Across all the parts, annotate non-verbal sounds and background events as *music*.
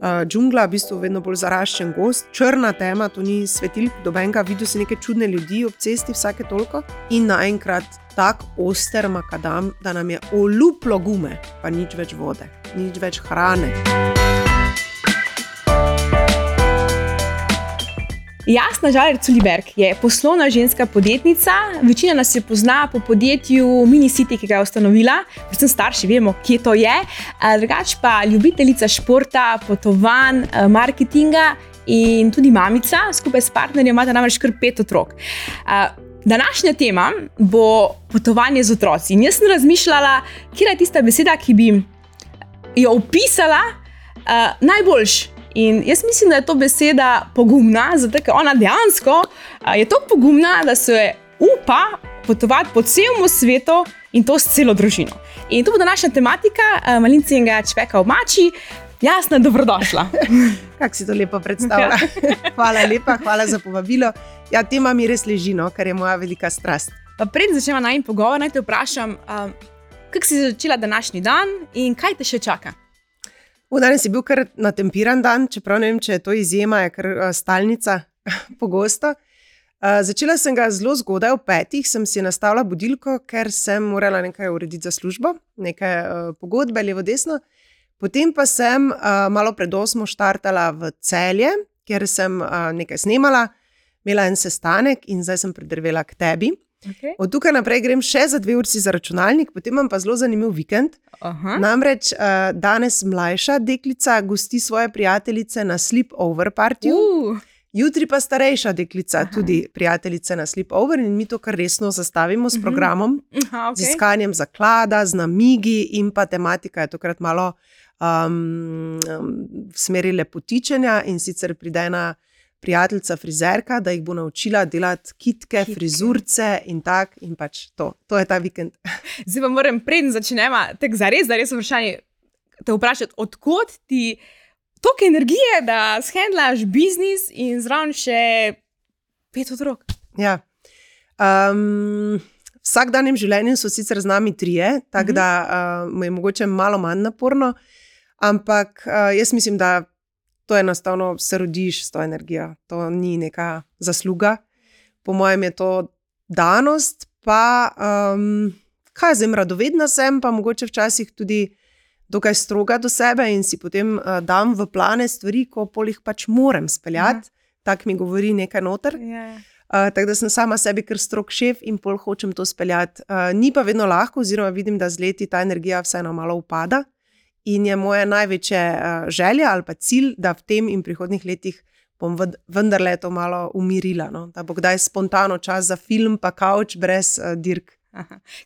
uh, džungla, v bistvu vedno bolj zaraščen gost, črna tema, to ni svetilk, dobenga, videl si neke čudne ljudi ob cesti, vsake toliko. In naenkrat tak oster makadam, da nam je oluplo gume, pa nič več vode, nič več hrane. Jasna Žaler Culiberg je poslovna ženska podjetnica. Večina nas je pozna po podjetju Minicity, ki ga je ustanovila, predvsem starši vemo, kje to je. Drugač pa ljubiteljica športa, potovanj, marketinga in tudi mamica, skupaj s partnerjem imata namreč kar pet otrok. Današnja tema bo potovanje z otroci. In jaz sem razmišljala, kje je tista beseda, ki bi jo opisala uh, najboljš. In jaz mislim, da je to beseda pogumna, zato ker ona dejansko je tako pogumna, da se upa potovati po celem svetu in to s celo družino. In to bo današnja tematika, malinci in ga čveka v mači. Jasno, dobrodošla. *laughs* Kako si to lepo predstavlja? *laughs* hvala lepa, hvala za povabilo. Ja, tema mi res leži, no, kar je moja velika strast. Preden začnemo naj pogovor, naj te vprašam, um, kako si začela današnji dan in kaj te še čaka? V danes je bil kar natempiran dan, čeprav ne vem, če je to izjema, je kar uh, stalnica, *laughs* pogosto. Uh, začela sem ga zelo zgodaj, ob petih sem si nastavila budilko, ker sem morala nekaj urediti za službo, nekaj uh, pogodbe, levo, desno. Potem pa sem uh, malo pred osmo štartala v celje, kjer sem uh, nekaj snemala, imela en sestanek in zdaj sem pridrvela k tebi. Okay. Od tukaj naprej grem še za dve uri za računalnik, potem imam pa zelo zanimiv vikend. Aha. Namreč uh, danes mlajša deklica gosti svoje prijateljice na sleepover partiju. Uh. Jutri pa starejša deklica, Aha. tudi prijateljica na sleepover, in mi to kar resno zastavimo s mhm. programom, Aha, okay. z iskanjem zaklada, z namigi, in pa tematika je tokrat malo um, v smeri lepotičenja in sicer pride ena prijateljica frizerka, da jih bo naučila delati kitke, kitke. frizurce in tako. In pač to, to je ta vikend. *laughs* Zdaj pa moram, preden začnemo, tako za res, da res vprašanje te vprašati, odkot ti toliko energije, da shendlaš biznis in zraven še pet otrok. Ja. Um, vsak dan v življenju so sicer z nami trije, tako mm -hmm. da uh, je mogoče malo manj naporno. Ampak uh, jaz mislim, da to enostavno se rodiš s to energijo, to ni neka zasluga. Po mojem je to danost, pa um, kaj zdaj, radovedna sem, pa mogoče včasih tudi dokaj stroga do sebe in si potem uh, dam v plane stvari, ko polih pač moram speljati. Ja. Tako mi govori nekaj noter. Ja. Uh, tako da sem sama sebi kar strok šef in pol hočem to speljati. Uh, ni pa vedno lahko, oziroma vidim, da z leti ta energija vseeno malo upada. In je moja največja uh, želja ali pa cilj, da v tem in prihodnih letih bom vendarle to malo umirila, no? da bo kdaj spontano čas za film, pa kavč brez uh, dirk.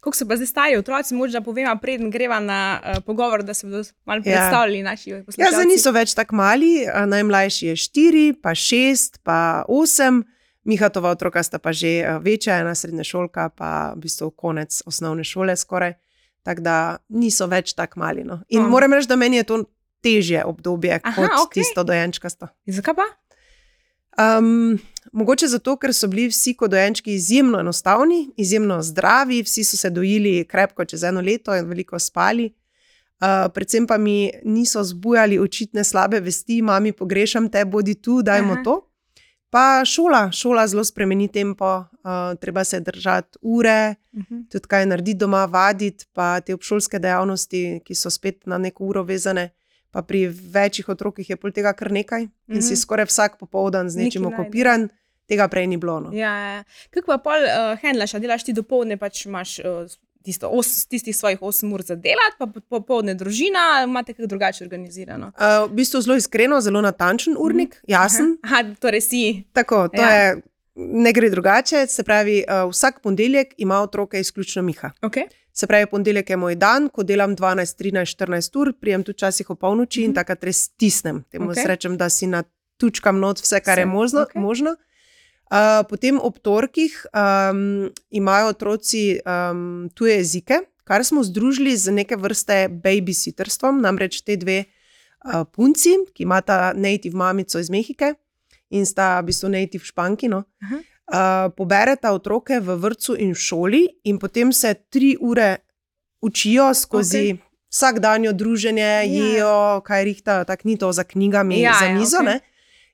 Kako so pa zdaj stari otroci, morda povem, preden greva na uh, pogovor, da se bodo malo ja. predstavili naši poslušalci. Ja, zdaj niso več tako mali, uh, najmlajši je štiri, pa šest, pa osem. Mihatova otroka sta pa že uh, večja, ena srednja šolka, pa v bistvu konec osnovne šole skoraj. Tako da niso več tako mali. No. In oh. moram reči, da meni je to težje obdobje Aha, kot okay. tisto dojenčkasto. Zakaj pa? Um, mogoče zato, ker so bili vsi kot dojenčki izjemno enostavni, izjemno zdravi, vsi so se dojili krepko čez eno leto in veliko spali. Uh, predvsem pa mi niso zbujali očitne slabe vesti, mami, pogrešam te, bodi tu, dajmo Aha. to. Pa šola, šola zelo spremeni tempo, uh, treba se držati ure, uh mhm. -huh. tudi kaj narediti doma, vaditi, pa te obšolske dejavnosti, ki so spet na neko uro vezane. Pa pri večjih otrokih je pol tega kar nekaj uh -huh. in si mhm. skoraj vsak popoldan z nečim okupiran. Tega prej ni bilo. No. Ja, ja. Kako pa pol uh, handlaš, delaš ti do povdne, pač imaš uh, tisto, os, tistih svojih 8 ur za delati, pa popoldne družina, imate kaj drugače organizirano? Uh, v bistvu zelo iskreno, zelo natančen urnik, mm. jasen. Aha, torej si. Tako, to ja. je, ne gre drugače. Se pravi, uh, vsak ponedeljek ima otroke izključno Miha. Okay. Se pravi, ponedeljek je moj dan, ko delam 12, 13, 14 ur, prijem tu časih o polnoči mm -hmm. in mhm. takrat res stisnem. Temu okay. rečem, da si na tučkam not vse, kar vse. je možno. Okay. možno. Uh, potem ob torkih um, imajo otroci um, tuje jezike, kar smo združili z neke vrste babysitterstvom, namreč te dve uh, punci, ki imata native mamico iz Mehike in sta v bistvu native španki. No, uh, pobereta otroke v vrtu in v šoli, in potem se tri ure učijo skozi okay. vsakdanje druženje, Ja. jejo, kaj rihtajo, tako ni to za knjigami, Ja, za ja, mizo. okej. ne.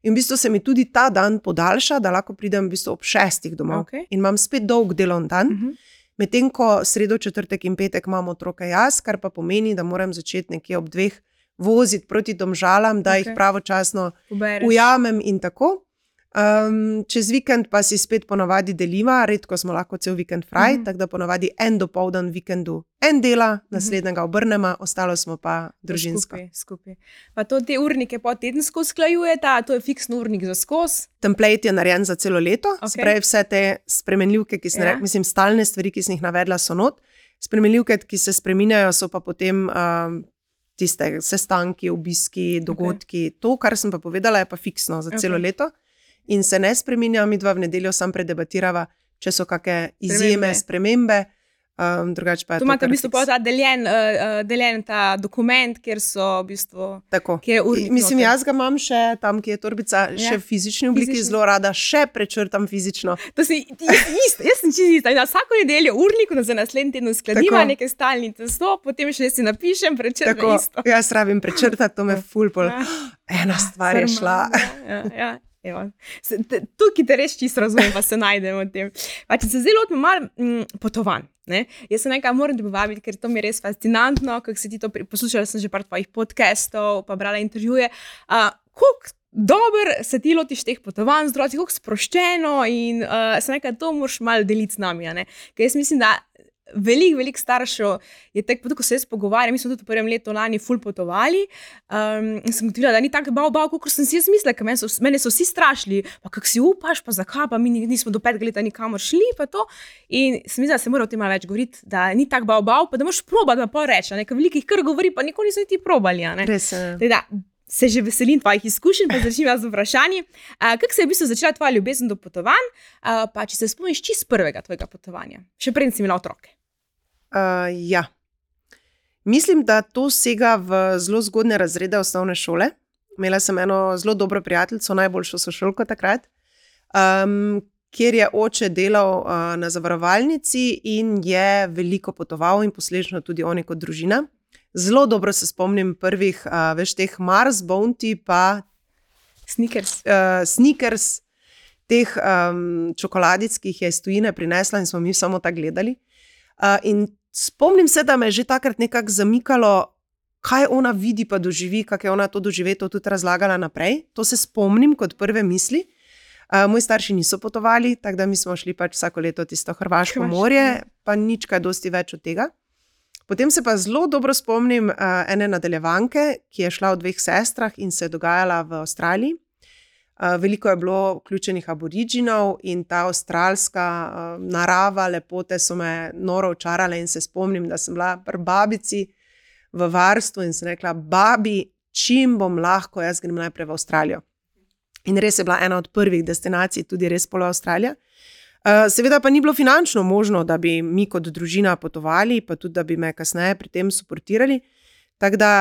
In v bistvu se mi tudi ta dan podaljša, da lahko pridem v bistvu ob šestih domov. Okej. In imam spet dolg delovni dan. Mhm. Medtem ko sredo, četrtek in petek imam otroke jaz, kar pa pomeni, da moram začeti nekje ob dveh voziti proti domžalam, da okay. Jih pravočasno Pobereš. ujamem in tako. Um, čez vikend pa si spet ponavadi deliva, redko smo lahko cel vikend fraj, Mhm. mm -hmm. tako da ponavadi en dopoldan vikendu en dela, naslednjega obrnemo, ostalo smo pa družinsko. Skupaj, skupaj. Pa to te urnike po tedensko usklajujete, to je fiksni urnik za skos. Template je narejen za celo leto, okay. spravi vse te spremenljivke, ki sem Ja. ja. mislim, stalne stvari, ki sem jih navedla, so not. Spremenljivke, ki se spremenjajo, so pa potem um, tiste sestanki, obiski, dogodki. Okay. To, kar sem pa povedala, je pa fiksno za celo Okej. leto in se ne spremenja, mi dva v nedeljo sam predebatirava, če so kakšne izjeme, Spremembe. spremembe. Um, drugače pa je to imate v bistvu ta deljen, uh, deljen ta dokument, kjer so v bistvu. Tako. Kje je urnik Mislim, jaz ga imam še tam, ki je torbica, Ja. še v fizični obliki, Fizični. zelo rada, še prečrtam fizično. To si isto, jaz sem čisto na vsako nedeljo urnik, za naslednji teden uskladiva neke stalnice, sto, potem še si napišem, prečrtam Tako, isto. jaz rabim prečrtati, to me fulpol. Ja. *gasps* Ena stvar je šla. Ja, ja, evo. Se- te- Tukaj te res čisto razumem, pa se najdemo v tem. Pa, če se zdaj lotimo malo mm, potovanj. Ne? Jaz se nekaj moram povabiti, ker to mi je res fascinantno, kako si ti to pri- poslušala, sem že par tvojih podcastov, pa brala intervjuje. Uh, Kako dobro se ti lotiš teh potovanj z otroci, kako sproščeno in uh, se nekaj to moraš malo deliti z nami. Ker jaz mislim, da veliko, veliko staršev je tako, ko se jaz pogovarjam. Mi smo tudi v prvem letu lani ful potovali. Um, in sem ugotovila, da ni tako bav, bav, kot sem si jaz mislila, ker mene so, mene so vsi strašili. Pa kako si upaš, pa zakaj, pa mi ni- nismo do petega leta nikamor šli. pa to. In sem mislila, da se mora o tem malo več govoriti, da ni tako bav, bav, pa da moraš probati, pa reči. Nekaj velikih kar govori, pa nikoli niso niti probali. Res je. Da, se že veselim tvojih izkušenj, pa začnem z vprašanji. Kako se je v bistvu začela tvoja ljubezen do potovanj, pa če se spomniš čist prvega tvojega potovanja, še preden si imela otroke. Uh, ja. Mislim, da to sega v zelo zgodne razrede osnovne šole. Imela sem eno zelo dobro prijateljico, najboljšo sošolko takrat, um, kjer je oče delal uh, na zavarovalnici in je veliko potoval, in posledično tudi oni kot družina. Zelo dobro se spomnim prvih, uh, veš, teh Mars, Bounty, pa Snickers. uh, Snickers, teh um, čokoladic, ki jih je iz tujine prinesla in smo mi samo tako gledali. Uh, in spomnim se, da me je že takrat nekako zamikalo, kaj ona vidi, pa doživi, kako je ona to doživeto tudi razlagala naprej. To se spomnim kot prve misli. Uh, moji starši niso potovali, tako da mi smo šli pač vsako leto tisto Hrvaško Hrvaško, morje, ja. pa nič kaj dosti več od tega. Potem se pa zelo dobro spomnim uh, ene nadaljevanke, ki je šla v dveh sestrah in se je dogajala v Avstraliji. Veliko je bilo vključenih aboriginov in ta avstralska uh, narava, lepote so me noro očarale. In se spomnim, da sem bila pri babici v varstvu in sem rekla: Babi, čim bom lahko, jaz grem najprej v Avstralijo. In res je bila ena od prvih destinacij, tudi res polo Avstralija. Uh, seveda pa ni bilo finančno možno, da bi mi kot družina potovali, pa tudi da bi me kasneje pri tem suportirali. Tako da,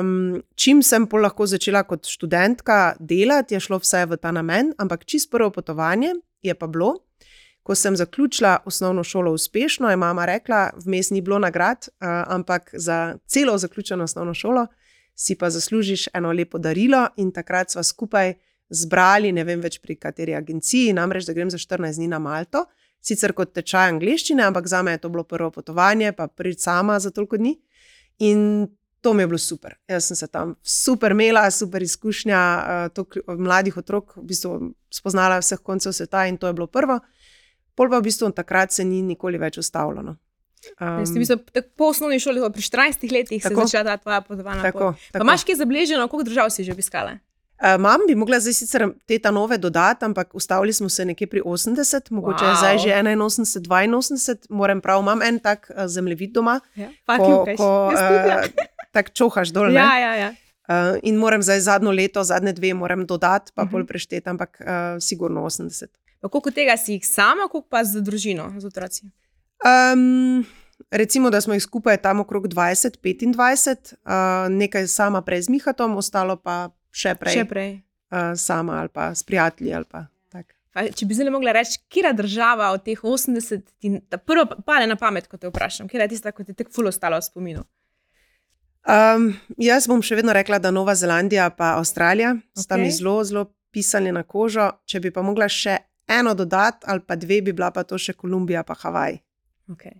um, čim sem pol lahko začela kot študentka delati, je šlo vse v ta namen, ampak čist prvo potovanje je pa bilo, ko sem zaključila osnovno šolo uspešno, je mama rekla, vmes ni bilo nagrad, uh, ampak za celo zaključeno osnovno šolo si pa zaslužiš eno lepo darilo, in takrat sva skupaj zbrali, ne vem več pri kateri agenciji, namreč da grem za 14 dni na Malto, sicer kot tečaj angliščine, ampak za me je to bilo prvo potovanje, pa priti sama za toliko dni. In to mi je bilo super. Jaz sem se tam super imela, super izkušnja, uh, toliko mladih otrok, v bistvu spoznala vseh koncev sveta in to je bilo prvo. Pol pa v bistvu takrat se ni nikoli več ustavljeno. Um, v bistvu, tak, po osnovni šoli, pri 14 letih, se je Tako. začela ta tvoja potovanja. Tako, tako. imaš kaj zabeleženo, koliko držav si že obiskala? Uh, Mam bi mogla zdaj sicer te ta nove dodati, ampak ustavili smo se nekje pri 80, mogoče je Wow. zdaj že 81, 82, moram prav, imam en tak uh, zemljevid doma, Ja. ko, ko uh, tako čohaš dol. ne. ja, ja, ja. Uh, in moram zdaj zadnjo leto, zadnje dve, moram dodati, pa Mhm. uh -huh. pol prešteti, ampak uh, sigurno 80. Pa koliko tega si jih sama, koliko pa z družino, z otroci? Um, recimo, da smo jih skupaj tam okrog 20, 25, uh, nekaj sama prej z Mihatom, ostalo pa še prej, Še prej. Uh, sama ali pa s prijatelji. Ali pa, tak. Pa, če bi zdaj mogla reči, kera država od teh 80, ti, prvo pa- pade na pamet, ko te vprašam, kera je tista, ki ti je tako ful ostala v spominu. Um, jaz bom še vedno rekla, da Nova Zelandija in Avstralija sta Okej. mi zelo, zelo pisali na kožo. Če bi pa mogla še eno dodati, ali pa dve, bi bila pa to še Kolumbija in Havaj. Okay.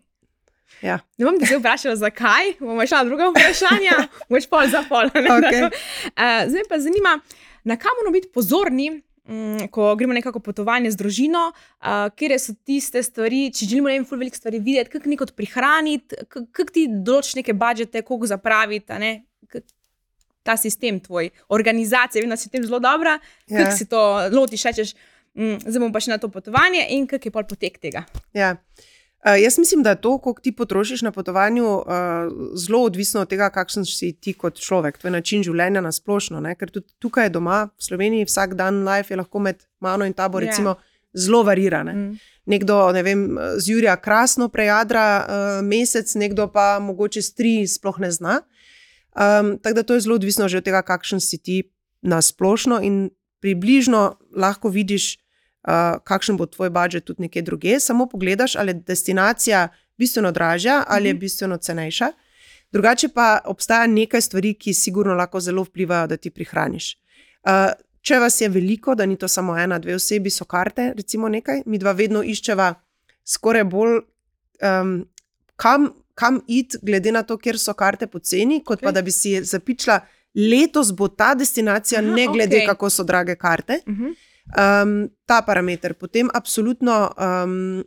Ja. Ne bom te zdaj vprašala, zakaj, bomo šla na druga vprašanja, *laughs* boš pol za pol. ne? Okej. Uh, zdaj me pa zanima, na kam moramo biti pozorni, mm, ko gremo nekako potovanje z družino, uh, kje so tiste stvari, če želimo ne vem, veliko stvari videti, kako nekaj prihraniti, kako ti določiš neke budžete, koliko zapraviti, ne. K- Ta sistem tvoj, organizacija, vem, da si tem zelo dobra, ja. Ja. kako si to lotiš, rečeš, mm, zdaj bomo pa še na to potovanje in kak je pol potek tega. Ja. Uh, jaz mislim, da to, koliko ti potrošiš na potovanju, uh, zelo odvisno od tega, kakšen si ti kot človek, tvoj način življenja na splošno. Ne? Ker tudi tukaj doma, v Sloveniji, vsak dan life je lahko med mano in tabo Ja. recimo, zelo variran. Mm. Nekdo, ne vem, z Jurija krasno prejadra uh, mesec, nekdo pa mogoče s tri sploh ne zna. Um, tako da to je zelo odvisno že od tega, kakšen si ti na splošno in približno lahko vidiš, uh, kakšen bo tvoj budžet tudi nekje druge. Samo pogledaš, ali je destinacija bistveno dražja ali je Mhm. bistveno cenejša. Drugače pa obstaja nekaj stvari, ki sigurno lahko zelo vplivajo, da ti prihraniš. Uh, če vas je veliko, da ni to samo ena, dve osebi, so karte, recimo nekaj, mi dva vedno iščeva skoraj bolj, um, kam, kam iti, glede na to, kjer so karte poceni, kot okay. pa da bi si zapičila, letos bo ta destinacija, Aha, ne glede, okay. kako so drage karte. Uh -huh. Um, ta parameter. Potem, absolutno um,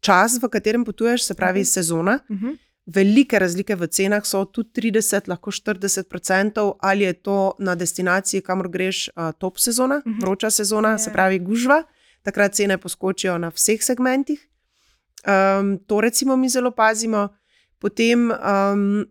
čas, v katerem potuješ, se pravi Mhm. sezona. Uh -huh. Velike razlike v cenah so tudi 30, lahko 40 odstotkov, ali je to na destinaciji, kamor greš, uh, top sezona, Mhm. vroča sezona, Ja. se pravi gužva, takrat cene poskočijo na vseh segmentih. Um, to recimo mi zelo pazimo. Potem um,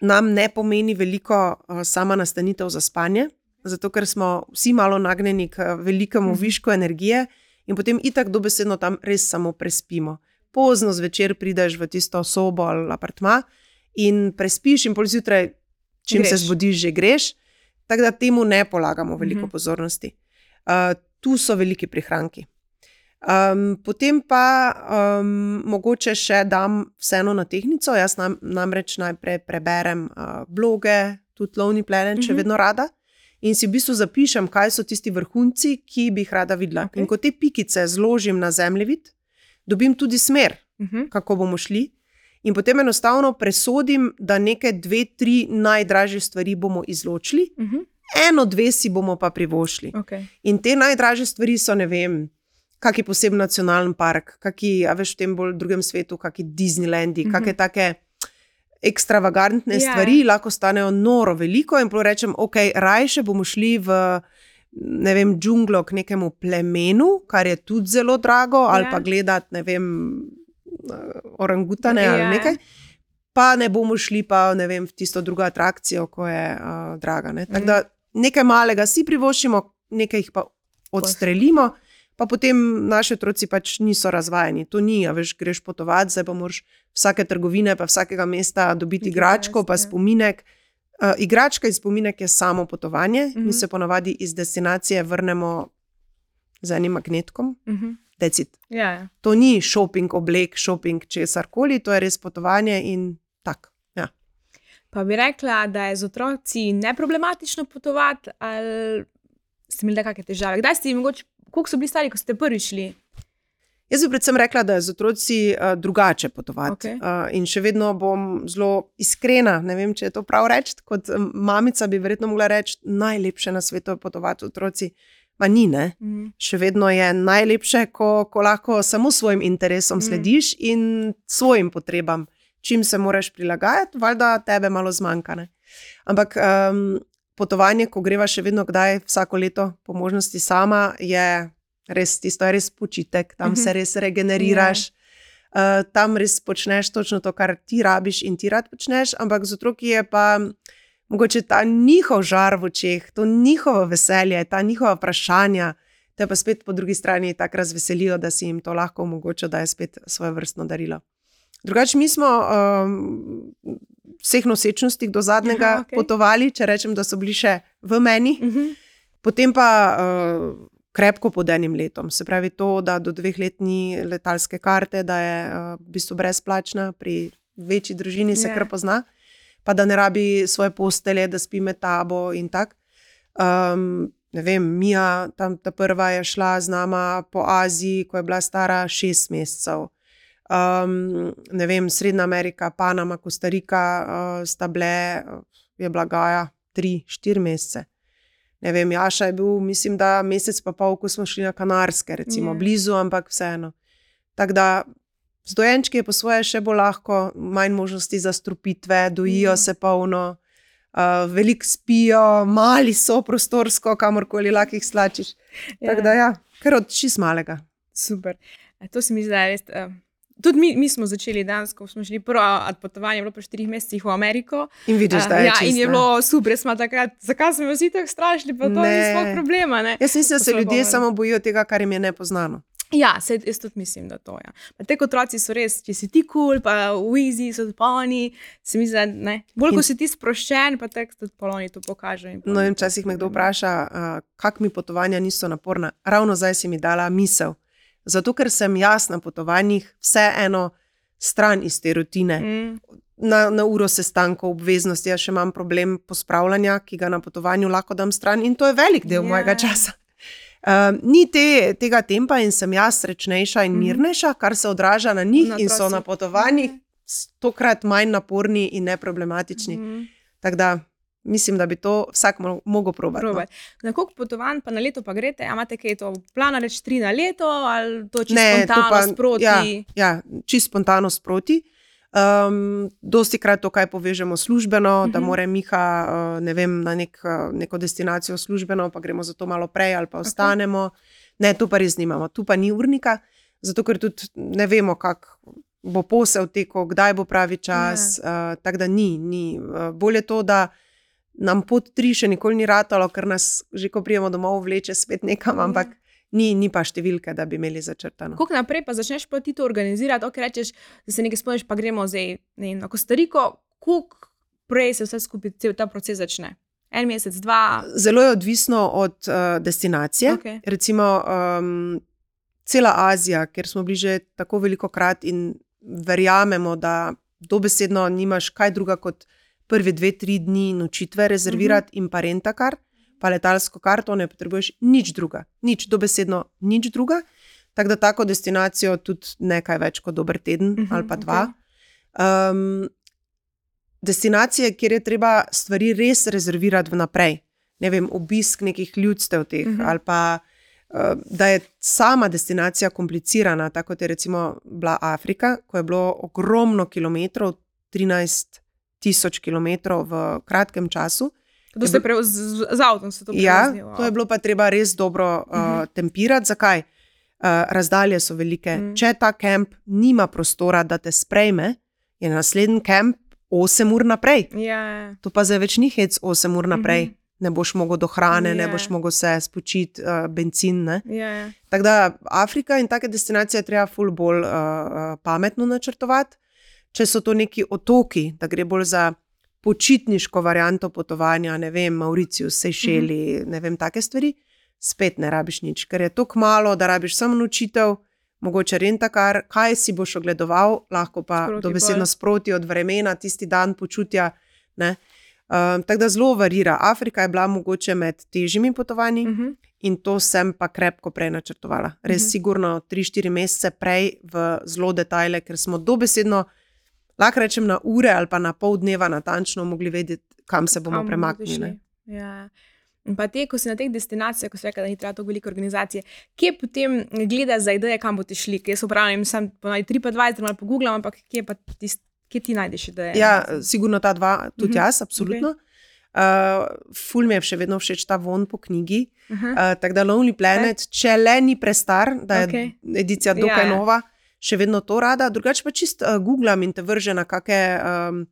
nam ne pomeni veliko uh, sama nastanitev za spanje, zato ker smo vsi malo nagnjeni k velikemu Mhm. višku energije in potem itak dobesedno tam res samo prespimo. Pozno zvečer prideš v tisto sobo ali apartma in prespiš, in pol zjutraj, čim greš. se zbudiš, že greš. Tako da temu ne polagamo veliko Mhm. mhm. pozornosti. Uh, tu so veliki prihranki. Um, potem pa um, mogoče še dam vseeno na tehnico. Jaz nam, namreč najprej preberem uh, bloge, tudi Lovni Planet, če Mhm. vedno rada. In si v bistvu zapišem, kaj so tisti vrhunci, ki bi jih rada videla. Okej. In ko te pikice zložim na zemljevid, dobim tudi smer, Uh -huh. kako bomo šli. In potem enostavno presodim, da neke dve, tri najdražje stvari bomo izločili, Uh -huh. eno, dve si bomo pa privoščili. okay. In te najdražje stvari so, ne vem, kaki poseben nacionalni park, kaki, a veš, v tem bolj drugem svetu, kaki Disneylandi, mm Mhm. -hmm. kake take ekstravagantne Ja. yeah. stvari, lahko stanejo noro veliko. In prav rečem, ok, rajše bomo šli v. Ne vem, džunglo k nekemu plemenu, kar je tudi zelo drago, ali Ja. pa gledati, ne vem, orangutane Ja. ali nekaj. Pa ne bomo šli pa ne vem, v tisto drugo atrakcijo, ko je uh, draga. Ne? Tako Mhm. da nekaj malega si privoščimo, nekaj jih pa odstrelimo, pa potem naši otroci pač niso razvajeni. To ni, a veš, greš potovati, zdaj pa moraš vsake trgovine, pa vsakega mesta dobiti igračko, pa ja. spominek. Uh, igračka in spominek je samo potovanje. -hmm. Mhm. Mi se ponavadi iz destinacije vrnemo z enim magnetkom. Uh -huh. Decid. Ja, ja. To ni šoping, oblek, šoping, česar koli, to je res potovanje in tako. Ja. Pa bi rekla, da je z otroci neproblematično potovati, ali ste imeli kakšne težave? Kdaj ste jim mogoče, koliko so bili stari, ko ste prvič šli? Jaz bi predvsem rekla, da je z otroci uh, drugače potovati. Okej. Uh, in še vedno bom zelo iskrena. Ne vem, če je to prav reči. Kot um, mamica bi verjetno mogla reči, najlepše na svetu je potovati otroci. Ma ni, ne. Mm. Še vedno je najlepše, ko, ko lahko samo svojim interesom Mm. slediš in svojim potrebam, čim se moraš prilagajati, valjda tebe malo zmanjka. Ne? Ampak um, potovanje, ko greva še vedno kdaj, vsako leto, po možnosti sama, je res tisto, je res počitek, tam Mhm. se res regeneriraš. Uh, tam res počneš točno to, kar ti rabiš in ti rad počneš, ampak z otroki je pa mogoče ta njihov žar v očeh, to njihovo veselje, ta njihova vprašanja, te pa spet po drugi strani tako razveselijo, da si jim to lahko omogoča, da je spet svoje vrstno darilo. Drugače, mi smo um, vseh nosečnostih do zadnjega Aha, okay. potovali, če rečem, da so bili še v meni, Uh -huh. potem pa uh, krepko pod enim letom. Se pravi, to, da do dveh let ni letalske karte, da je uh, v bistvu brezplačna, pri večji družini se Ja. kar pozna. pa da ne rabi svoje postelje, da spi med tabo in tako. Um, ne vem, Mija, tam ta prva je šla z nama po Aziji, ko je bila stara šest mesecev. Um, ne vem, Srednja Amerika, Panama, Kostarika uh, sta bile, je bila Gaja, tri, štiri mesece. Ne vem, Jaša je bil, mislim, da mesec pa pol, ko smo šli na Kanarske, recimo Ja. blizu, ampak vseeno. Tako da z dojenčki je po svoje še bolj lahko, manj možnosti za strupitve, dojijo Ja. se polno, uh, veliko spijo, mali so prostorsko, kamorkoli lahko jih slačiš. Tako da ja, kar od čist malega. Super. To se mi zdi, da je res. Uh, tudi mi, mi smo začeli danes, ko smo šli prvo odpotovanje, bilo po štirih mesecih v Ameriko. In vidiš, da Uh, je ja, čisto. in je bilo super, smo takrat, zakaj smo vsi tako strašni, pa to Ne. ni sploh problema. Ne? Jaz mislim, da se ljudje govorili. samo bojijo tega, kar jim je nepoznano. Ja, se, jaz tudi mislim, da to je. Ja. Te otroci so res, če si ti kul, cool, pa v easy, so polni, se mi zdi, da ne. Bolj, ko si ti sproščen, pa te tudi polni to pokaže. in pol No, in včasih me kdo vpraša, uh, kako mi potovanja niso naporna. Ravno zdaj si mi dala misel. Zato, ker sem jaz na potovanjih vseeno stran iz te rutine. Mm, Na, na uro sestankov, obveznosti, jaz še imam problem pospravljanja, ki ga na potovanju lahko dam stran, in to je velik del Ja. mojega časa. Um, *laughs* ni te, tega tempa in sem jaz srečnejša in Mhm. mirnejša, kar se odraža na njih, Na in so na potovanjih stokrat manj naporni in neproblematični. mm, Tako da mislim, da bi to vsak mo- mogel probati. No. probaj. Na koliko potovanj pa na leto pa greste? A imate kaj to plana, reč tri na leto ali to čisto Ne, to spontano pa- sproti? Ja, ja čisto spontano sproti. Um, dosti krat to, kaj povežemo službeno, uh -huh. da Mhm. mora Miha uh, ne vem, na nek, uh, neko destinacijo službeno, pa gremo za to malo prej ali pa ostanemo. Okay. Ne, tu pa res nimamo, tu pa ni urnika, zato ker tudi ne vemo, kako bo posel tekel, kdaj bo pravi čas. Uh, Tako da ni. ni. Uh, bolje to, da nam pot tri še nikoli ni ratalo, ker nas že ko prijemo domov vleče spet nekam, Ja. ampak ni, ni pa številke, da bi imeli začrtano. Kako naprej pa začneš pa ti to organizirati, ok, rečeš, da se nekaj spomniš, pa gremo zdaj na Kostariko, koliko prej se vse skupaj cel ta proces začne? En mesec, dva. Zelo je odvisno od uh, destinacije. Okej. Recimo um, cela Azija, kjer smo bili že tako veliko krat in verjamemo, da dobesedno nimaš kaj druga kot prve dve, tri dni nočitve rezervirati uh -huh. in pa rentakar, pa letalsko karto, ne potrebuješ nič druga, nič dobesedno nič druga. Tako da tako destinacijo tudi nekaj več kot dober teden Mhm, -huh, ali pa dva. Um, destinacije, kjer je treba stvari res rezervirati vnaprej. Ne vem, obisk nekih ljudstev teh, Mhm. -huh. ali pa da je sama destinacija komplicirana, tako kot je recimo bila Afrika, ko je bilo ogromno kilometrov, 13 tisoč kilometrov v kratkem času. To ste prevoz z, z avtom, se to Ja, wow. to je bilo pa treba res dobro uh, Mhm. tempirati. Zakaj? Uh, razdalje so velike. Mhm. Če ta kamp nima prostora, da te sprejme, je naslednji kamp 8 ur naprej. Ja, To pa zdaj več ni hec 8 ur naprej. Mhm. Ne boš mogel do hrane, ne Ja. boš mogel se spočiti, uh, benzin. Ne? ja, ja. Tako da Afrika in take destinacije treba ful bolj uh, uh, pametno načrtovati. Če so to neki otoki, da gre bolj za počitniško varianto potovanja, ne vem, Mauricius, Sejšeli, mm -hmm. ne vem, take stvari, spet ne rabiš nič, ker je tako malo, da rabiš samo nočitev, mogoče rentakar, kaj si boš ogledoval, lahko pa Sproti dobesedno pol. sproti od vremena, tisti dan počutja. Ne? Um, tako da zelo varira. Afrika je bila mogoče med težjimi potovanji, Uh -huh. In to sem pa krepko prej načrtovala. Res, Mhm. mhm. sigurno 3-4 mesece prej v zelo detajle, ker smo dobesedno, lahko rečem, na ure ali pa na pol dneva natančno mogli vedeti, kam se bomo Kam premaknili. Ja. In pa te, ko si na teh destinacijah, ko si rekel, da ni treba tako velike organizacije, kje potem gledaš za ideje, kam boste šli? Jaz upravljam, sem ponaj TripAdvisor ali pogooglam, ampak kje pa tist, kje ti najdeš ideje? Ja, sigurno ta dva, tudi Mhm, mhm. jaz, absolutno. Okay. Uh, ful mi je še vedno všeč ta von po knjigi. Aha. Uh, tako da Lonely Planet, če le ni prestar, da je okay. edicija dokaj Ja, ja. ja. Še vedno to rada. Drugače pa čist uh, googlam in te vrže na kakšne um,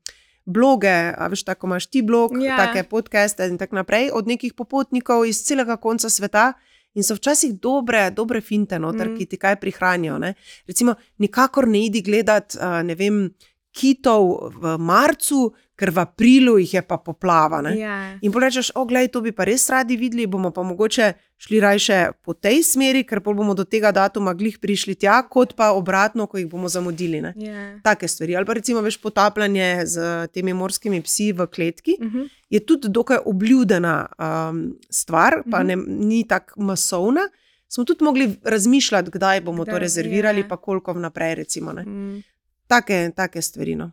bloge, a veš, tako imaš ti blog, Ja. ja. take podcaste in tako naprej, od nekih popotnikov iz celega konca sveta. In so včasih dobre, dobre finte, noter, Mm. mm. ki ti kaj prihranijo. Ne? Recimo, nikakor ne idi gledati, uh, ne vem, kitov v marcu, ker v aprilu jih je pa poplava. ne. Ja. In porečeš, oglej, to bi pa res radi videli, bomo pa mogoče šli raje po tej smeri, ker pol bomo do tega datuma glih prišli tja, kot pa obratno, ko jih bomo zamudili. Ne. Ja. Take stvari. Ali pa recimo veš potapljanje z temi morskimi psi v kletki, Mhm. je tudi dokaj obljudena um, stvar, pa Mhm. ne, ni tako masovna. Smo tudi mogli razmišljati, kdaj bomo Kdaj, to rezervirali, ja. pa koliko vnaprej. Recimo, ne. Mm. take, take stvari. No.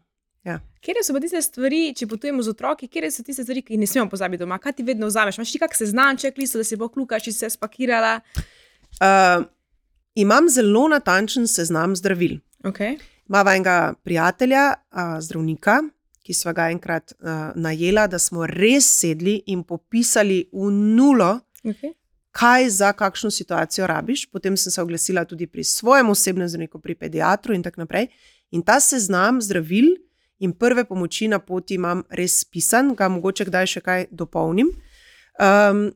Kje so pa tiste stvari, če potujemo z otroki, kje so tiste stvari, ki jih ne smemo pozabiti doma? Kaj ti vedno vzameš? Imaš ti kak seznanček, listo, da si bo klukaš, če si se spakirala? Uh, imam zelo natančen seznam zdravil. Okay. Mava enega prijatelja, uh, zdravnika, ki sva ga enkrat uh, najela, da smo res sedli in popisali v nulo, Okay. kaj za kakšno situacijo rabiš. Potem sem se oglasila tudi pri svojem osebnem zdravniku, pri pediatru in tako naprej. In ta seznam zdravil in prve pomoči na poti imam res pisan, ga mogoče kdaj še kaj dopolnim. Um,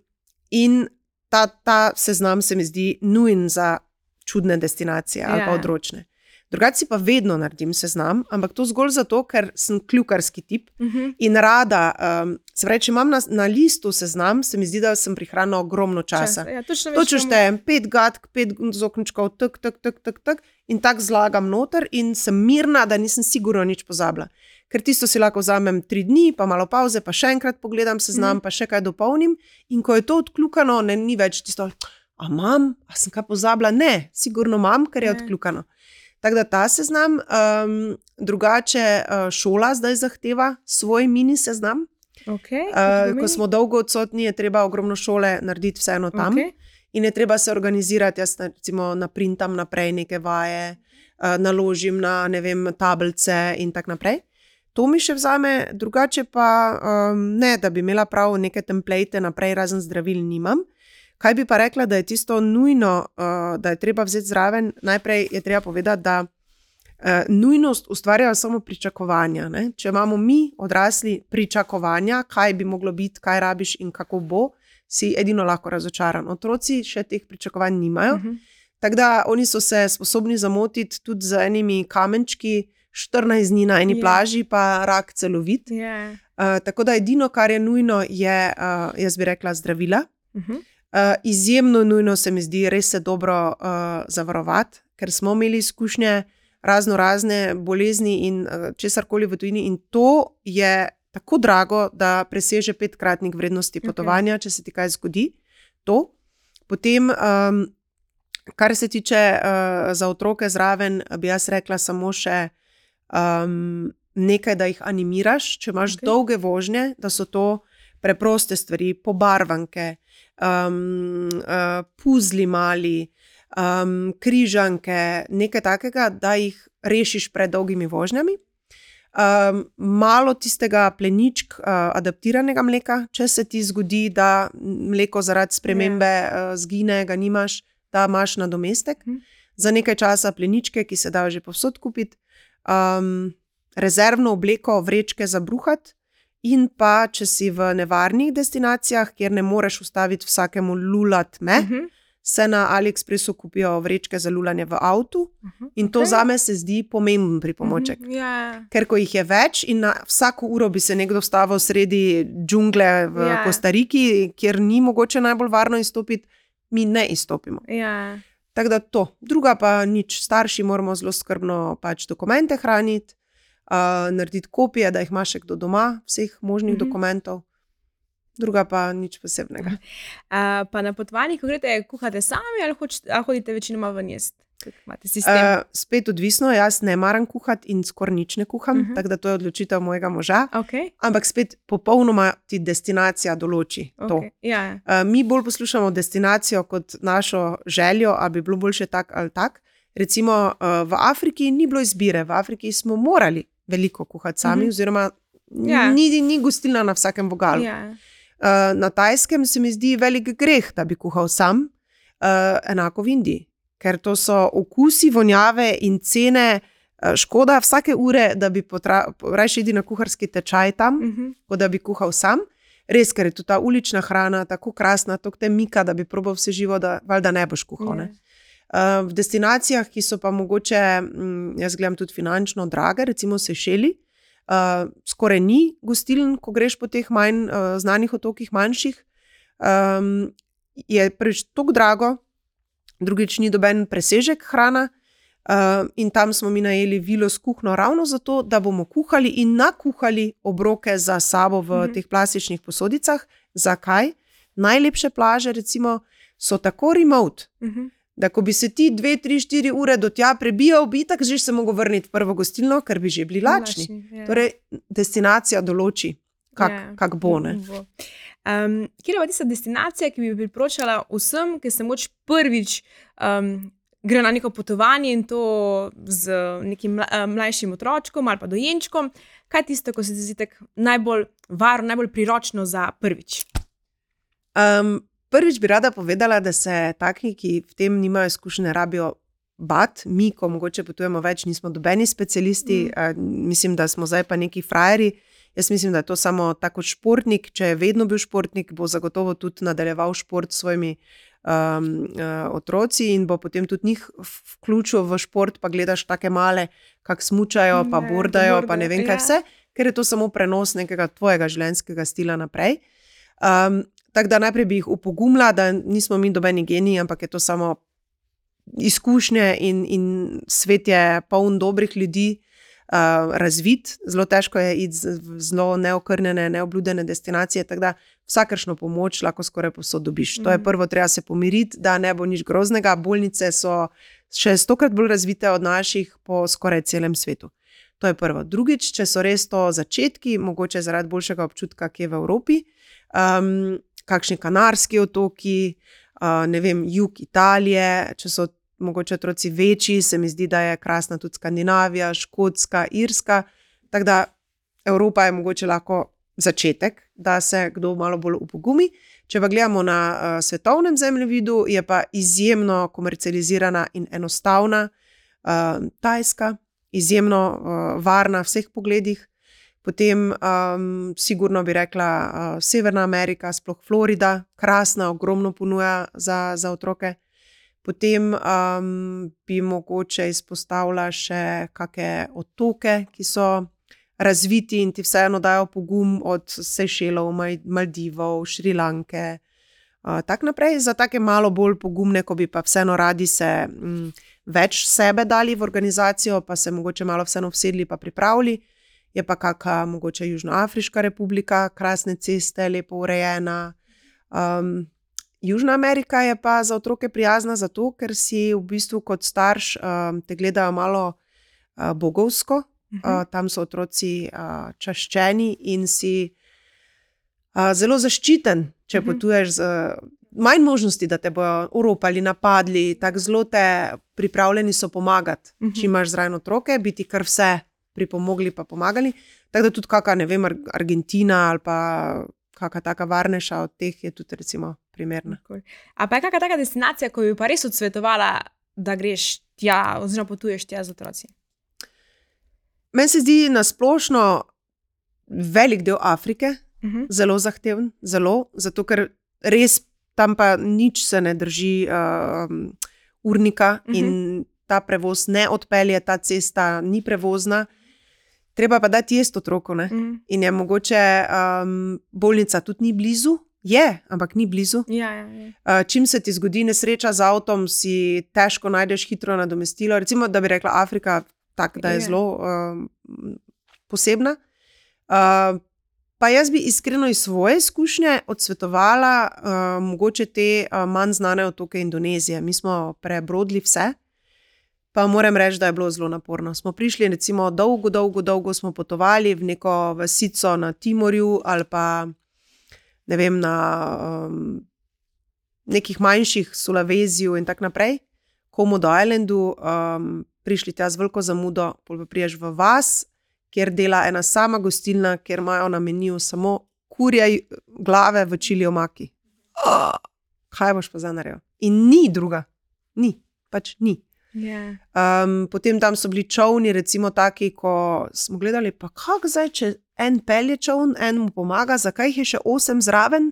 in ta, ta seznam se mi zdi nujen za čudne destinacije ali pa Ja. odročne. Drugače pa vedno naredim seznam, ampak to zgolj zato, ker sem kljukarski tip Uh -huh. in rada. Um, se pravi, če imam na, na listu seznam, se mi zdi, da sem prihranila ogromno časa. Ja, točno Točno štejem, pet gatk, pet zokničkov, tak, tak, tak, tak, tak, in tako zlagam noter, in sem mirna, da nisem sigurno nič pozabila. Ker tisto si lahko vzamem tri dni, pa malo pauze, pa še enkrat pogledam seznam, Mhm. mm. pa še kaj dopolnim. In ko je to odkljukano, ne, ni več tisto, a imam, a sem kaj pozabila. Ne, sigurno imam, ker je Ne. odkljukano. Tako da ta seznam, um, drugače uh, šola zdaj zahteva svoj mini seznam. Okay, Uh, ko pomeni? smo dolgo odsotni, je treba ogromno šole narediti vseeno tam. Okej. In je treba se organizirati, jaz na- recimo naprintam naprej neke vaje, uh, naložim na ne vem, tablice in tako naprej. To mi še vzame, drugače pa um, ne, da bi imela prav neke template naprej, razen zdravil, nimam. Kaj bi pa rekla, da je tisto nujno, uh, da je treba vzeti zraven? Najprej je treba povedati, da uh, nujnost ustvarjajo samo pričakovanja. Ne? Če imamo mi, odrasli, pričakovanja, kaj bi moglo biti, kaj rabiš in kako bo, si edino lahko razočaran. Otroci še teh pričakovanj nimajo. Mhm. Tako da oni so se sposobni zamotiti tudi z enimi kamenčki, 14 dni na eni Ja. plaži, pa rak celovit. Ja. Uh, tako da edino, kar je nujno, je, uh, jaz bi rekla, zdravila. Mhm. Uh, izjemno nujno se mi zdi res se dobro uh, zavarovati, ker smo imeli izkušnje razno razne bolezni in uh, česar koli v tujini, in to je tako drago, da preseže petkratnik vrednosti potovanja, okay. če se ti kaj zgodi. To. Potem, um, kar se tiče uh, za otroke zraven, bi jaz rekla samo še um, nekaj, da jih animiraš, če imaš okay. dolge vožnje, da so to preproste stvari, pobarvanke, um, uh, puzli mali, um, križanke, nekaj takega, da jih rešiš pred dolgimi vožnjami. Um, malo tistega pleničk, uh, adaptiranega mleka, če se ti zgodi, da mleko zaradi spremembe uh, zgine, ga nimaš, da imaš nadomestek. Mhm. Za nekaj časa pleničke, ki se dajo že povsod kupiti, um, rezervno obleko, vrečke za bruhat, in pa če si v nevarnih destinacijah, kjer ne moreš ustaviti vsakemu lulat me, Mhm. se na AliExpressu kupijo vrečke za lulanje v avtu. Mhm. In to okay. za me se zdi pomemben pripomoček. Mhm. Ja. Ker ko jih je več, in na vsako uro bi se nekdo stavil sredi džungle v Ja. ja. Kostariki, kjer ni mogoče najbolj varno izstopiti, mi ne izstopimo. Ja. Tako da to. Druga pa nič, starši moramo zelo skrbno pač dokumente hraniti, uh, narediti kopije, da jih ima še kdo doma, vseh možnih Mhm. mhm. dokumentov. Druga pa nič posebnega. *laughs* Uh, pa na potovanjih, ko greste, kuhate sami ali, hoč, ali hodite večinoma ven jesti? Uh, spet odvisno, jaz ne maram kuhati in skoraj nič ne kuham, uh Mhm. -huh. tako da to je odločitev mojega moža. okay. Ampak spet popolnoma ti destinacija določi to. Okay. Ja. Uh, mi bolj poslušamo destinacijo kot našo željo, ali bi bilo boljše tak ali tak. Recimo uh, v Afriki ni bilo izbire, v Afriki smo morali veliko kuhati sami, mm -hmm. oziroma Ja. ni, ni gostilna na vsakem vogalu. Ja. Uh, na Tajskem se mi zdi velik greh, da bi kuhal sam, uh, enako v Indiji, ker to so okusi, vonjave in cene. uh, Škoda vsake ure, da bi raje šel na kuharski tečaj tam, mm. Mhm. kot da bi kuhal sam. Res, ker je tu ta ulična hrana tako krasna, tako te mika, da bi probal vse živo, da valjda ne boš kuhal. Ne? Uh, v destinacijah, ki so pa mogoče, mm, jaz gledam tudi finančno drage, recimo Sešeli, Uh, skoraj ni gostiln, ko greš po teh manj uh, znanih otokih, manjših. Um, je prvič tako drago, drugič ni doben presežek hrana. Uh, in tam smo mi najeli vilo s kuhno, ravno zato, da bomo kuhali in nakuhali obroke za sabo v mm -hmm. teh plastičnih posodicah. Zakaj? Najlepše plaže, recimo, so tako remote, mm -hmm. Da ko bi se ti dve, tri, štiri ure do tja prebijal, bi tako že se mogel vrniti v prvo gostilno, ker bi že bili lačni. lačni ja. Torej, destinacija določi, kako ja. kak bo. Um, kje je pa tista destinacija, ki bi priporočala vsem, ki se moč prvič um, gre na neko potovanje in to z nekim mlajšim otročkom ali pa dojenčkom? Kaj je tisto, ko se ti zdi najbolj varno, najbolj priročno za prvič? Um, prvič bi rada povedala, da se taki, ki v tem nimajo izkušnje, rabijo bat. Mi, ko mogoče potujemo več, nismo dobeni specialisti, mm. mislim, da smo zdaj pa neki frajeri. Jaz mislim, da je to samo tako športnik. Če je vedno bil športnik, bo zagotovo tudi nadaljeval šport s svojimi um, uh, otroci in bo potem tudi njih vključil v šport. Pa gledaš take male, kako smučajo, pa ne, bordajo, pa ne vem kaj ja. vse, ker je to samo prenos nekega tvojega življenjskega stila naprej. Um, tako da najprej bi jih upogumila, da nismo mi dobeni geniji, ampak je to samo izkušnje in, in svet je poln dobrih ljudi uh, razvit, zelo težko je iti v zelo neokrnjene, neobljudene destinacije. Tako da vsakršno pomoč lahko skoraj posodobiš. Mm. To je mhm. prvo, treba se pomiriti, da ne bo nič groznega. Bolnice so še stokrat bolj razvite od naših po skoraj celem svetu. To je prvo. Drugič, če so res to začetki, mogoče zaradi boljšega občutka, ki je v Evropi, um, kakšni kanarski otoki, uh, ne vem, jug Italije, če so mogoče otroci večji, se mi zdi, da je krasna tudi Skandinavija, Škotska, Irska. Tako da Evropa je mogoče lahko začetek, da se kdo malo bolj upogumi. Če pa gledamo na uh, svetovnem zemljevidu, je pa izjemno komercializirana in enostavna uh, Tajska, izjemno uh, varna v vseh pogledih. Potem, um, sigurno bi rekla, uh, Severna Amerika, sploh Florida, krasna, ogromno ponuja za, za otroke. Potem um, bi mogoče izpostavila še kakšne otoke, ki so razviti in ti vseeno dajo pogum, od Sejšelov, Maldivov, Šrilanke. Uh, tako naprej, za take malo bolj pogumne, ko bi pa vseeno radi se m, več sebe dali v organizacijo, pa se mogoče malo vseeno usedli in pripravili. Je pa kakšna mogoče Južnoafriška republika, krasne ceste, lepo urejena. Um, Južna Amerika je pa za otroke prijazna zato, ker si v bistvu kot starš um, te gledajo malo uh, bogovsko. Uh -huh. uh, tam so otroci uh, čaščeni in si uh, zelo zaščiten, če uh mhm. -huh. potuješ z uh, manj možnosti, da te bodo uropali, napadli. Tako zelo te pripravljeni so pomagati. Uh -huh. Če imaš zraven otroke, biti kar vse pripomogli, pa pomagali. Tako da tudi kakšna, ne vem, Argentina ali pa kakšna taka varnejša od teh je tudi, recimo, primerna. A pa je kakšna taka destinacija, ko bi pa res odsvetovala, da greš tja, oziroma potuješ tja z otroci? Meni se zdi na splošno velik del Afrike uh mhm. -huh. zelo zahteven, zelo, zato ker res tam pa nič se ne drži uh, urnika uh -huh. in ta prevoz ne odpelje, ta cesta ni prevozna treba pa dati jesti otroku. Mm. In je mogoče um, bolnica tudi ni blizu. Je, ampak ni blizu. Ja, ja, ja. Uh, čim se ti zgodi nesreča z avtom, si težko najdeš hitro nadomestilo. Recimo, da bi rekla Afrika, tak, da je, je. zelo um, posebna. Uh, pa jaz bi iskreno iz svoje izkušnje odsvetovala uh, mogoče te uh, manj znane otoke Indonezije. Mi smo prebrodili vse. Pa moram reči, da je bilo zelo naporno. Smo prišli, recimo, dolgo, dolgo, dolgo smo potovali v neko vasico na Timorju ali pa ne vem, na um, nekih manjših Sulaveziju in tako naprej, Komodo Islandu, um, prišli tja z veliko zamudo, pa priješ v vas, kjer dela ena sama gostilna, kjer imajo na meniju samo kurje glave v čili omaki. Oh, kaj boš pa zanaril? In ni druga, ni, pač ni. Yeah. Ja. Um, potem tam so bili čovni, recimo, taki, ko smo gledali, pa kako zdaj, če en pelje čovn, en mu pomaga, zakaj jih je še osem zraven,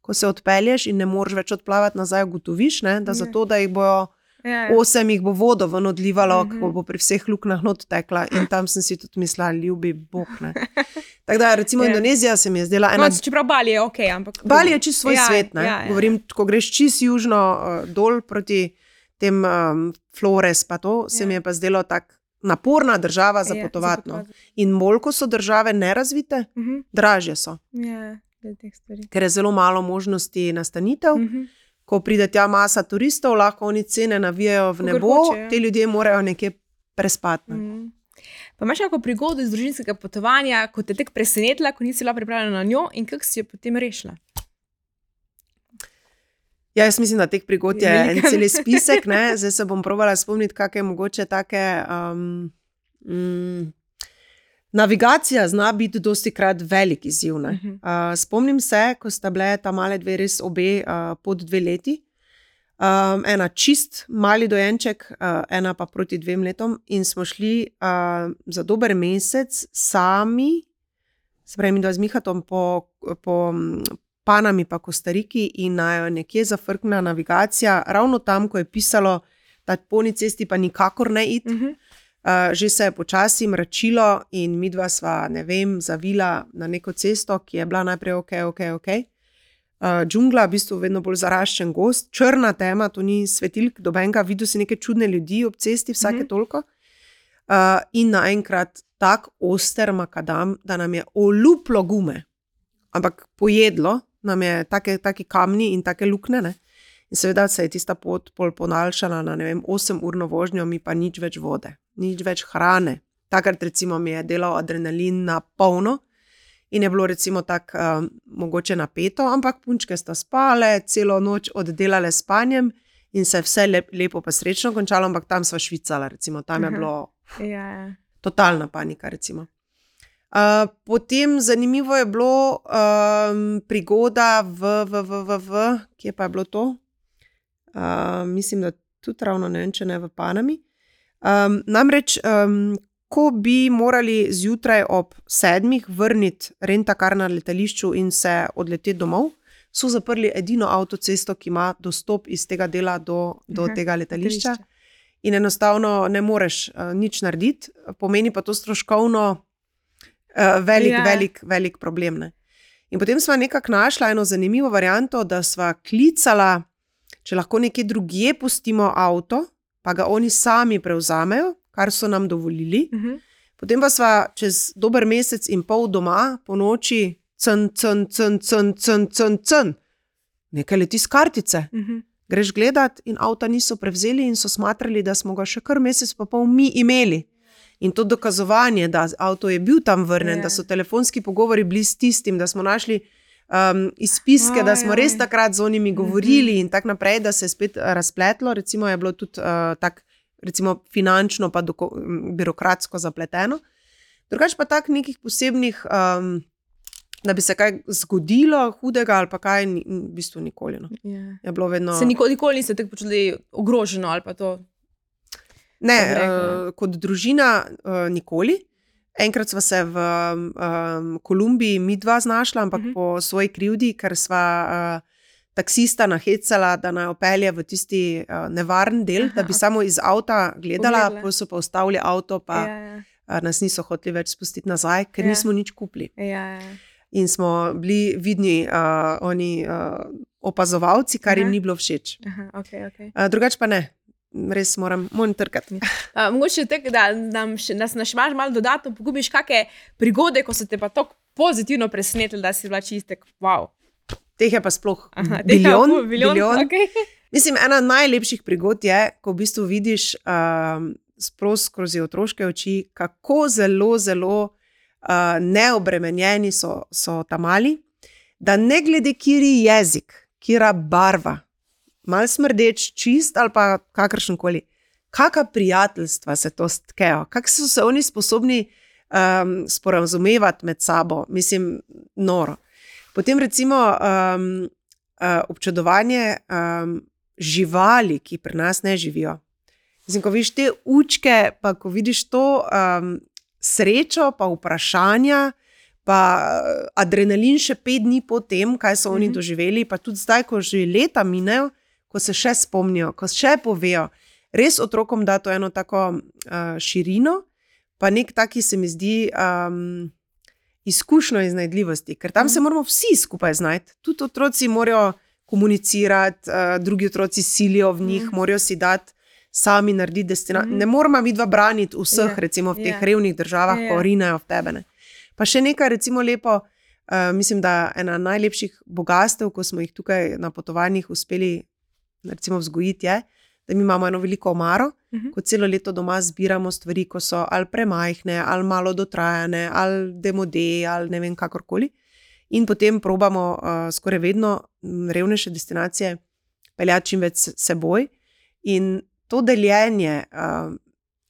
ko se odpelješ in ne moreš več odplavati nazaj, ugotoviš, ne, da, yeah. Ja. zato, da jih bojo Ja, ja. osem jih bo vodo ven odlivalo, Mhm. ko bo pri vseh luknjah not tekla. In tam sem si tudi mislila, ljubi Bog. ne. *laughs* Tako da, recimo, Ja. Indonezija se mi je zdela No, ena. čeprav Bali je ok, ampak. Bali je čisto svoj Ja, svet. Ne? ja, ja. Govorim, ko greš čist južno uh, dol proti tem um, Flores, pa to se Ja. mi je pa zdelo tako naporna država za Ja, potovati. no. In bolj, ko so države nerazvite, Mhm. dražje so, Ja, ker je zelo malo možnosti nastanitev. Mhm. Ko pride tja masa turistov, lahko oni cene navijajo v nebo, hočejo. te ljudje morajo nekje prespati. ne. Mhm. Pa imaš kako prigodo iz družinskega potovanja, ko te je tek presenetila, ko nisi bila pripravljena na njo in kako si jo potem rešila? Ja, jaz mislim, da teh prigod je Je en cel spisek. Ne? Zdaj se bom provala spomniti, kakšne mogoče take. Um, mm, navigacija zna biti dosti krat velik izziv. ne. Mhm. Uh, spomnim se, ko sta bile ta male dve res obe uh, pod dve leti. Um, ena čist mali dojenček, uh, ena pa proti dvem letom, in smo šli uh, za dober mesec sami, se pravi, mi dva z Mihatom po, po Panami, pa Kostariki, in naj jo nekje zafrkne navigacija, ravno tam, ko je pisalo, da po ni cesti pa nikakor ne id. Mhm. Uh, že se je počasi mračilo, in mi dva sva, ne vem, zavila na neko cesto, ki je bila najprej ok, ok, ok. Uh, džungla, v bistvu vedno bolj zaraščen gost, črna tema, to ni svetilk, dobenga, videl si neke čudne ljudi ob cesti, vsake mm -hmm. toliko. Uh, in naenkrat tak oster makadam, da nam je oluplo gume, ampak pojedlo nam je take, take kamni in take luknje. Ne? In seveda se je tista pot pol ponaljšala na vem, 8-urno vožnjo, mi pa nič več vode, nič več hrane. Takrat recimo mi je delal adrenalin na polno in je bilo recimo tako um, mogoče napeto, ampak punčke sta spale, celo noč oddelale s spanjem in se je vse lep, lepo pa srečno končalo, ampak tam sva švicala, recimo tam je bilo Ja, ja. totalna panika. recimo. Uh, potem zanimivo je bilo um, prigoda v, v, v, v, v, kje pa je bilo to? Uh, mislim, da tudi ravno ne vem, če ne v Panami. Um, namreč, um, ko bi morali zjutraj ob sedmih vrniti rentakar na letališču in se odleteti domov, so zaprli edino avtocesto, ki ima dostop iz tega dela do, do Aha, tega letališča letališče. in enostavno ne moreš uh, nič narediti, pomeni pa to stroškovno uh, velik, Ja. velik, velik problem. Ne? In potem smo nekako našli eno zanimivo varianto, da smo klicala, če lahko nekje drugje pustimo avto, pa ga oni sami prevzamejo, kar so nam dovolili. Mhm. Potem pa smo čez dober mesec in pol doma po noči, cn, cn, cn, cn, cn, cn, cn. nekaj leti z kartice. Mhm. Greš gledat, in avta niso prevzeli, in so smatrali, da smo ga še kar mesec pa pol mi imeli. In to dokazovanje, da avto je bil tam vrnen, Ja. da so telefonski pogovori bili s tistim, da smo našli um, izpiske, da smo Oj, res takrat z onimi govorili in tako naprej, da se je spet eh, razpletlo. Recimo je bilo tudi uh, tako, recimo finančno, pa doko, birokratsko zapleteno. Drugač pa tak nekih posebnih. Um, Da bi se kaj zgodilo, hudega ali pa kaj, v bistvu nikoli. No. Ja. Je bilo vedno. Se nikoli, nikoli niste tako počutili ogroženo ali pa to. Ne, uh, kot družina, uh, nikoli. Enkrat smo se v um, Kolumbiji, mi dva, znašla, ampak uh Mhm. -huh. po svoji krivdi, ker sva uh, taksista nahecala, da naj opelje v tisti uh, nevaren del, Aha. da bi samo iz avta gledala, pa so pa ustavili avto, pa Ja, ja. uh, nas niso hoteli več spustiti nazaj, ker Ja. nismo nič kupili. Ja, ja. In smo bili vidni, uh, oni uh, opazovalci, kar jim Aha. ni bilo všeč. Aha, okay, okay. Uh, drugač pa ne, res moram, moram trkati. Uh, mogoče tek, da nam še, da se naš imaš malo dodatno pogubiš, kakšne prigode, ko so te pa tako pozitivno presenetili, da si bila čistek. Wow. Teh je pa sploh Aha, bilijon. tega, bilijon, bilijon. Okay. *laughs* Mislim, ena najlepših prigod je, ko v bistvu vidiš um, sprost skozi otroške oči, kako zelo, zelo uh, neobremenjeni so, so tam mali, da ne glede, kiri jezik, kira barva, mal smrdeč, čist ali pa kakršen koli, kakšna prijateljstva se to stkejo, kako so se oni sposobni um, sporazumevati med sabo, mislim, noro. Potem recimo um, uh, občudovanje um, živali, ki pri nas ne živijo. Mislim, ko vidiš te učke, pa ko vidiš to um, srečo, pa vprašanja, pa uh, adrenalin še pet dni po tem, kaj so oni Mhm. doživeli, pa tudi zdaj, ko že leta minejo, ko se še spomnijo, ko še povejo, res otrokom da to eno tako uh, širino, pa nek taki se mi zdi. Um, Izkušnjo iznajdljivosti, ker tam se moramo vsi skupaj znajti. Tudi otroci morajo komunicirati, uh, drugi otroci silijo v njih, mm. morajo si dati sami narediti destinacijo. Mm. Ne moramo mi dva braniti vseh, yeah. Ja, recimo v teh yeah. Ja. revnih državah, yeah. ko ja. rinajo v tebe. Ne. Pa še nekaj, recimo, lepo, uh, mislim, da ena najlepših bogastev, ko smo jih tukaj na potovanjih uspeli recimo, vzgojiti, je, da mi imamo eno veliko omaro, uh mhm. -huh. ko celo leto doma zbiramo stvari, ko so ali premajhne, ali malo dotrajane, ali demode, ali ne vem, kakorkoli. In potem probamo uh, skoraj vedno revnejše destinacije peljati čim več seboj. In to deljenje uh,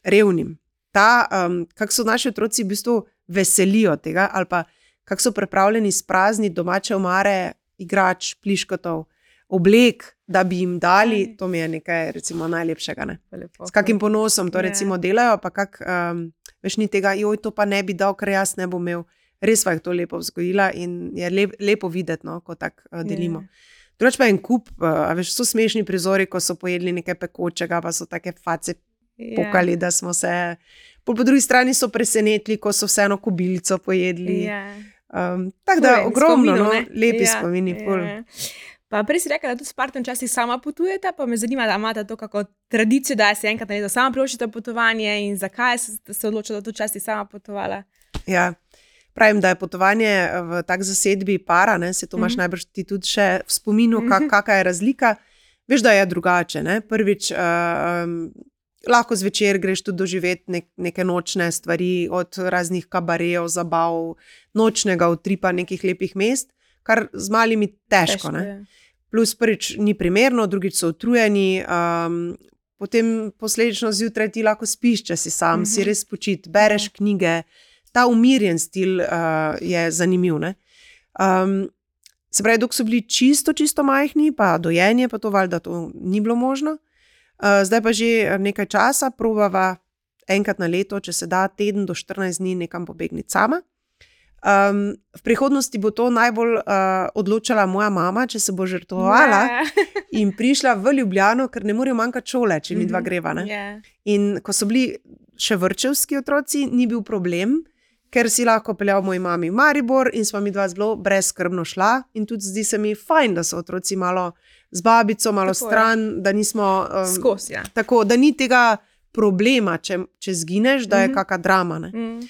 revnim, ta, um, kako so naši otroci v bistvu veselijo tega, ali pa kako so pripravljeni sprazniti domače omare, igrač, pliškotov, oblek, da bi jim dali, to mi je nekaj recimo, najlepšega. Ne? S kakim ponosom to yeah. Ja. delajo, pa kak, um, veš, ni tega, joj, to pa ne bi dal, ker jaz ne bom imel. Res pa je to lepo vzgojila in je lep, lepo videti, no, ko tako uh, delimo. Yeah. Ja. Drugič pa je en kup, uh, veš, so smešni prizori, ko so pojedli nekaj pekočega, pa so take face yeah. pokali, da smo se. Po, po drugi strani so presenetili, ko so vseeno kubilico pojedli. Yeah. Um, Tako da, ogromno, no, lepi yeah. spomini. Yeah. Pa prej si rekel, da tudi s partnerjem včasih sama potujete, pa me zanima, da imate to kako tradicijo, da se enkrat na leto sama priločite potovanje in zakaj ste se odločili, da tudi včasih sama potovala. Ja. Pravim, da je potovanje v tak zasedbi para, ne? se to imaš mm -hmm. najbrž ti tudi še v spominu, kak, mhm. kakšna je razlika. Veš, da je drugače. Ne? Prvič, uh, um, lahko zvečer greš tudi doživeti nek, neke nočne stvari, od raznih kabarejev, zabav, nočnega utripa nekih lepih mest, kar z malimi težko. težko Plus, prvič, ni primerno, drugič so utrujeni. Um, Potem posledično zjutraj ti lahko spiš, če si sam, uh -huh. si mhm. res počit, bereš -huh. knjige, ta umirjen stil uh, je zanimiv. Um, se pravi, dok so bili čisto, čisto majhni, pa dojenje, pa to valjda to ni bilo možno. Uh, zdaj pa že nekaj časa, probava enkrat na leto, če se da, teden do 14 dni nekam pobegniti sama. Um, v prihodnosti bo to najbolj uh, odločala moja mama, če se bo žrtvovala *laughs* in prišla v Ljubljano, ker ne morejo manjkati šole, če mi dva mhm. greva. Yeah. In ko so bili še vrčevski otroci, ni bil problem, ker si lahko peljal moj mami v Maribor in smo mi dva zelo brezkrbno šla. In tudi zdi se mi fajn, da so otroci malo z babico, malo tako stran, je. da nismo um, skozi. Ja. Tako da ni tega problema, če, če zgineš, da je mm -hmm. kakšna drama. Mm.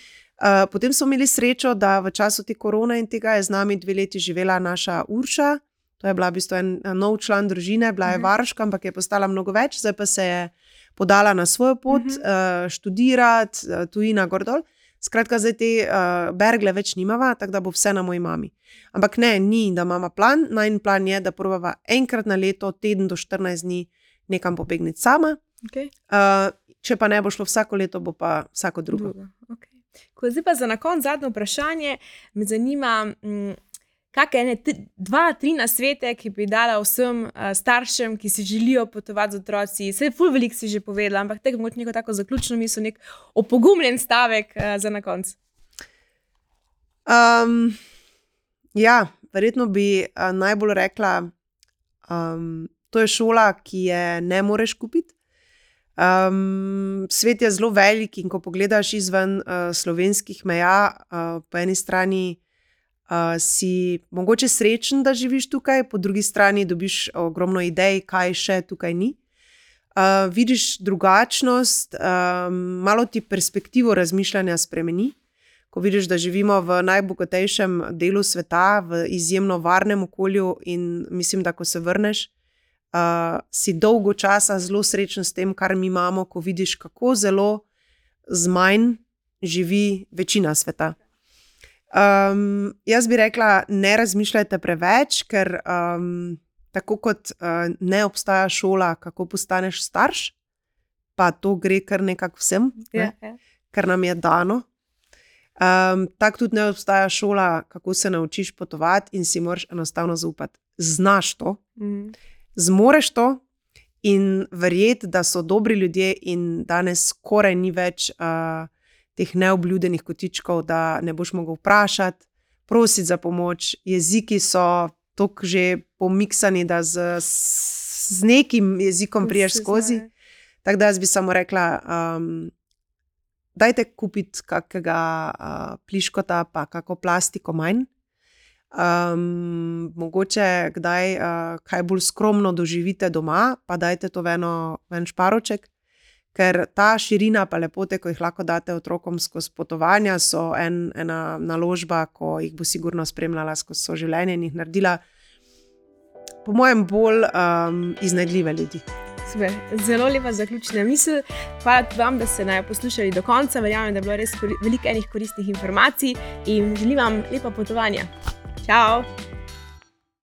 Uh, potem smo imeli srečo, da v času te korona in tega je z nami dve leti živela naša Urša. To je bila v bistvu en nov član družine, bila je mm -hmm. varoška, ampak je postala mnogo več, zdaj pa se je podala na svojo pot, mm -hmm. uh, študirati, uh, tujina, gordol. Skratka, zdaj te uh, bergle več nimava, tako da bo vse na moji mami. Ampak ne, ni, da imamo plan. Najn plan je, da probava enkrat na leto, teden do 14 dni, nekam pobegniti sama. Okay. Uh, če pa ne bo šlo vsako leto, bo pa vsako drugo. drugo. Okay. Zdaj pa za na konec zadnje vprašanje. Me zanima. Mm, kakšne ene, dva, tri na svete, ki bi dala vsem uh, staršem, ki si želijo potovati z otroci. Vse ful veliko si že povedala, ampak tega moč neko tako zaključno misel, nek opogumljen stavek uh, za na konec. Um, ja, verjetno bi uh, najbolj rekla, um, to je šola, ki je ne moreš kupiti. Um, svet je zelo velik, in ko pogledaš izven uh, slovenskih meja, uh, po eni strani uh, si mogoče srečen, da živiš tukaj, po drugi strani dobiš ogromno idej, kaj še tukaj ni. Uh, vidiš drugačnost, um, malo ti perspektivo razmišljanja spremeni. Ko vidiš, da živimo v najbogatejšem delu sveta, v izjemno varnem okolju, in mislim, da ko se vrneš, uh, si dolgo časa zelo srečen s tem, kar mi imamo, ko vidiš, kako zelo z manj živi večina sveta. Um, jaz bi rekla, ne razmišljajte preveč, ker um, tako kot uh, ne obstaja šola, kako postaneš starš, pa to gre kar nekako vsem, ne? yeah, yeah. kar nam je dano. Um, tako tudi ne obstaja šola, kako se naučiš potovati in si moraš enostavno zaupati. Znaš to, mm. Zmoreš to in verjeti, da so dobri ljudje, in danes skoraj ni več. Uh, teh neobljudenih kotičkov, da ne boš mogel vprašati, prositi za pomoč. Jeziki so tako že pomiksani, da z, z nekim jezikom priješ skozi. Tako da jaz bi samo rekla, um, dajte kupiti kakega uh, pliškota, pa kako plastiko manj. Um, mogoče kdaj uh, kaj bolj skromno doživite doma, pa dajte to v en šparoček, ker ta širina pa lepote, ko jih lahko date otrokom skozi potovanja, so en, ena naložba, ko jih bo sigurno spremljala skozi svoje življenje in jih naredila, po mojem, bolj um, iznajdljive ljudi. Super. Zelo lepa zaključna misel. Hvala tudi vam, da ste naj poslušali do konca. Verjamem, da je bilo res veliko enih koristnih informacij in želim vam lepa potovanja. Ciao!